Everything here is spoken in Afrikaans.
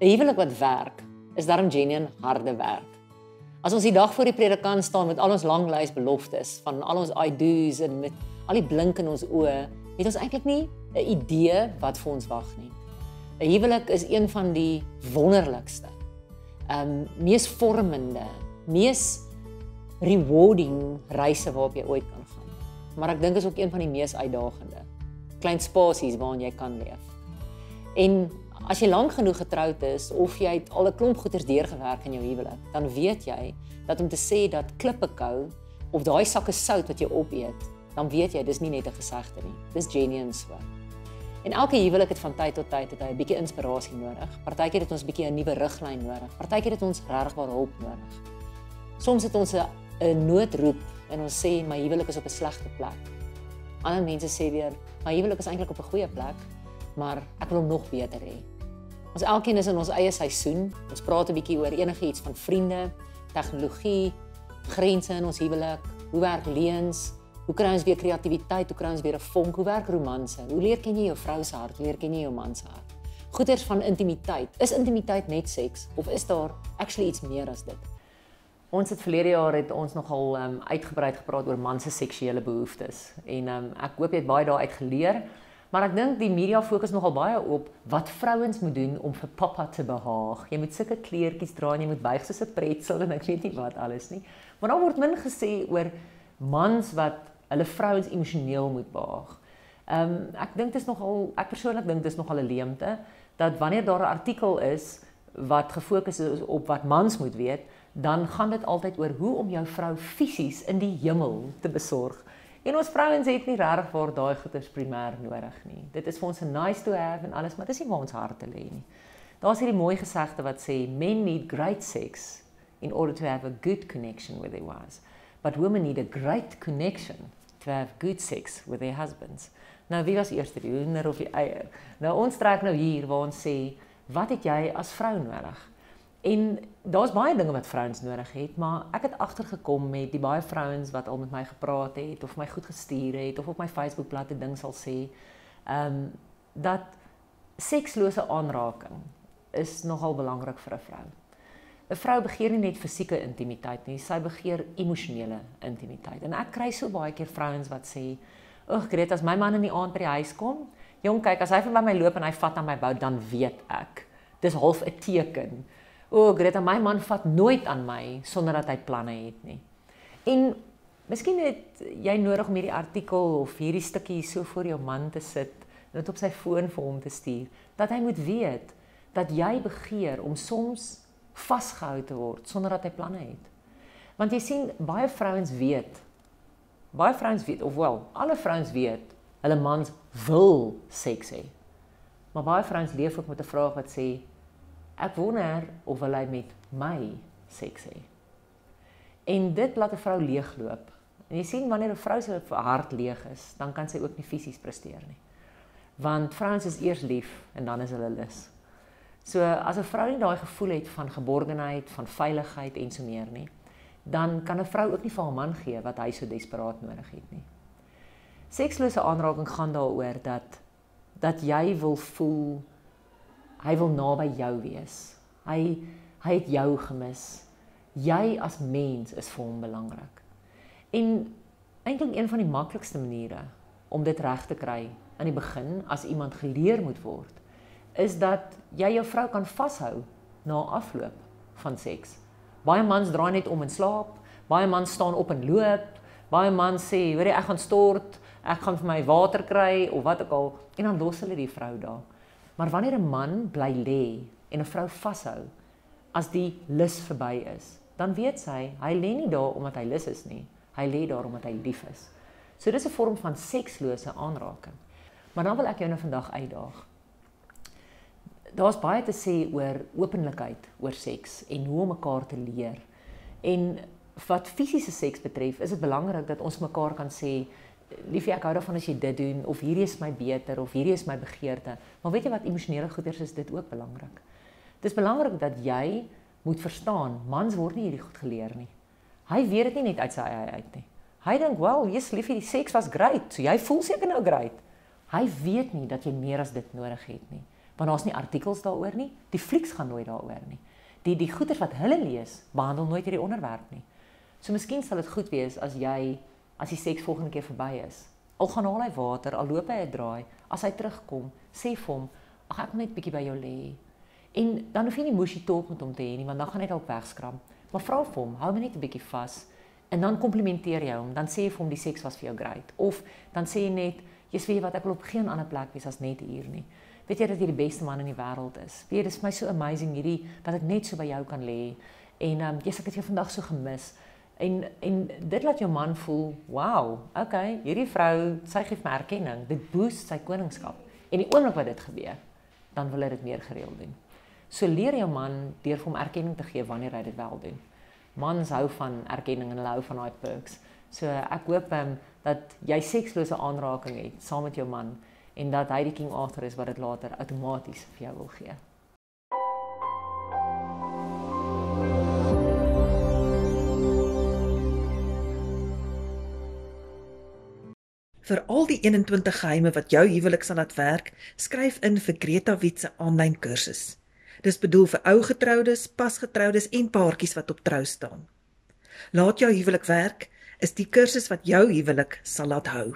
'n Huwelik wat werk is daarom genuen harde werk. As ons die dag voor die predikant staan met al ons lang lys beloftes van al ons I do's en met al die blink in ons oë, het ons eintlik nie 'n idee wat vir ons wag nie. 'n Huwelik is een van die wonderlikste, ehm um, mees vormende, mees rewarding reise waarop jy ooit kan gaan. Maar ek dink is ook een van die mees uitdagende klein spasies waarin jy kan leef. En as jy lank genoeg getroud is of jy het al 'n klomp goeders deurgewerk in jou huwelik, dan weet jy dat om te sê dat klippe kou of daai sakke sout wat jy opeet, dan weet jy dis nie net 'n gesegde nie. Dis genuine so. En elke huwelik het van tyd tot tyd 'n bietjie inspirasie nodig. Partykeer het ons 'n bietjie 'n nuwe riglyn nodig. Partykeer het ons regtig hulp nodig. Soms het ons 'n noodroep en ons sê my huwelik is op 'n slegte plek. Ander mense sê weer my huwelik is eintlik op 'n goeie plek, maar ek wil hom nog beter hê. Ons elkeen is in ons eie seisoen. Ons praat 'n bietjie oor enigiets van vriende, tegnologie, grense in ons huwelik, hoe werk leuns, hoe kry ons weer kreatiwiteit, hoe kry ons weer 'n vonk, hoe werk romanse? Hoe leer ken jy jou vrou se hart, leer ken jy jou man se hart? Goeters van intimiteit. Is intimiteit net seks of is daar actually iets meer as dit? Ons het verlede jaar het ons nogal um, uitgebreid gepraat oor man se seksuele behoeftes en um, ek hoop jy het baie daaruit geleer. Maar ek dink die media fokus nogal baie op wat vrouens moet doen om vir pappa te behaag. Jy moet sulke kleertjies dra en jy moet buig soos 'n pretzel en ek weet nie wat alles nie. Maar daar word min gesê oor mans wat hulle vrouens emosioneel moet behaag. Ehm um, ek dink dit is nogal ek persoonlik dink dit is nogal 'n leemte dat wanneer daar 'n artikel is wat gefokus is op wat mans moet weet, dan gaan dit altyd oor hoe om jou vrou fisies in die hemel te besorg. En ons vrouens het nie regtig vir daai goeders primêr nodig nie. Dit is vir ons 'n nice to have en alles, maar dis nie waar ons harte lê nie. Daar's hierdie mooi gesegde wat sê men need great sex in order to have a good connection with their wives, but women need a great connection to have good sex with their husbands. Nou wie was eers die hoender of die eier? Nou ons trek nou hier waar ons sê, wat het jy as vrou nodig? En daar's baie dinge wat vrouens nodig het, maar ek het agtergekom met die baie vrouens wat al met my gepraat het of my goed gestuur het of op my Facebookblad 'n ding sal sê, ehm um, dat sekslose aanraking is nogal belangrik vir 'n vrou. 'n Vrou begeer nie net fisieke intimiteit nie, sy begeer emosionele intimiteit. En ek kry so baie keer vrouens wat sê, "Ag, Greta, as my man in die aand by die huis kom, jong, kyk, as hy vir my loop en hy vat aan my bout, dan weet ek. Dis half 'n teken." O, oh, Greta, my man vat nooit aan my sonder dat hy planne het nie. En miskien het jy nodig om hierdie artikel of hierdie stukkie so voor jou man te sit dit op sy foon vir hom te stuur dat hy moet weet dat jy begeer om soms vasgehou te word sonder dat hy planne het. Want jy sien baie vrouens weet baie vrouens weet of wel alle vrouens weet hulle mans wil seks hê. Maar baie vrouens leef ook met 'n vraag wat sê Ek wonder of hy met my seks hê. En dit laat 'n vrou leegloop. En jy sien wanneer 'n vrou se hart leeg is, dan kan sy ook nie fisies presteer nie. Want vrouens is eers lief en dan is hulle lus. So as 'n vrou nie daai gevoel het van geborgenheid, van veiligheid en so meer nie, dan kan 'n vrou ook nie vir haar man gee wat hy so desperaat nodig het nie. Sekslose aanraking gaan daaroor dat dat jy wil voel Hy wil naby jou wees. Hy hy het jou gemis. Jy as mens is vir hom belangrik. En eintlik een van die maklikste maniere om dit reg te kry aan die begin as iemand geleer moet word, is dat jy jou vrou kan vashou na afloop van seks. Baie mans draai net om in slaap, baie mans staan op en loop, baie mans sê, "Hoor jy, ek gaan stort, ek gaan vir my water kry of wat ook al," en dan los hulle die vrou daar. Maar wanneer 'n man bly lê en 'n vrou vashou as die lus verby is, dan weet sy hy lê nie daar omdat hy lus is nie. Hy lê daar omdat hy lief is. So dis 'n vorm van sekslose aanraking. Maar dan wil ek jou nou vandag uitdaag. Daar's baie te sê oor openlikheid oor seks en hoe om mekaar te leer. En wat fisiese seks betref, is dit belangrik dat ons mekaar kan sê liefie ek hou daarvan as jy dit doen of hierdie is my beter of hierdie is my begeerte. Maar weet jy wat emosionele goeders is dit ook belangrik. Dis belangrik dat jy moet verstaan, mans word nie hierdie goed geleer nie. Hy weet dit nie net uit sy eie uit nie. Hy dink, "Wel, jy's liefie, die seks was great, so jy voel seker nou great." Hy weet nie dat jy meer as dit nodig het nie. want daar's nie artikels daaroor nie. Die flieks gaan nooit daaroor nie. Die die goeters wat hulle lees, behandel nooit hierdie onderwerp nie. So miskien sal dit goed wees as jy as die seks volgende keer verby is. Al gaan haal hy water, al loop hy 'n draai, as hy terugkom, sê vir hom, "Ag ek wil net bietjie by jou lê." En dan hoef jy nie mushy talk met hom te hê nie, want dan gaan hy dalk wegskram. Maar vra vir hom, hou my net 'n bietjie vas en dan komplimenteer jy hom. Dan sê jy vir hom die seks was vir jou great of dan sê jy net, "Jy's weet wat ek wil op geen ander plek wees as net hier nie." Weet jy dat jy die beste man in die wêreld is? Weet jy, dis vir my so amazing hierdie dat ek net so by jou kan lê. En ehm um, jy's ek het jou vandag so gemis. En en dit laat jou man voel, "Wow, okay, hierdie vrou, sy gee my erkenning. Dit boost sy koningskap." En die oomblik wat dit gebeur, dan wil hy dit meer gereeld doen. So leer jou man deur hom erkenning te gee wanneer hy dit wel doen. Mans hou van erkenning en hulle hou van daai perks. So ek hoop um, dat jy sekslose aanraking het saam met jou man en dat hy die king Arthur is wat dit later outomaties vir jou wil gee. Vir al die 21 geheime wat jou huwelik sal laat werk, skryf in vir Greta Wit se aanlyn kursus. Dis bedoel vir ou getroudes, pasgetroudes en paartjies wat op trou staan. Laat jou huwelik werk is die kursus wat jou huwelik sal laat hou.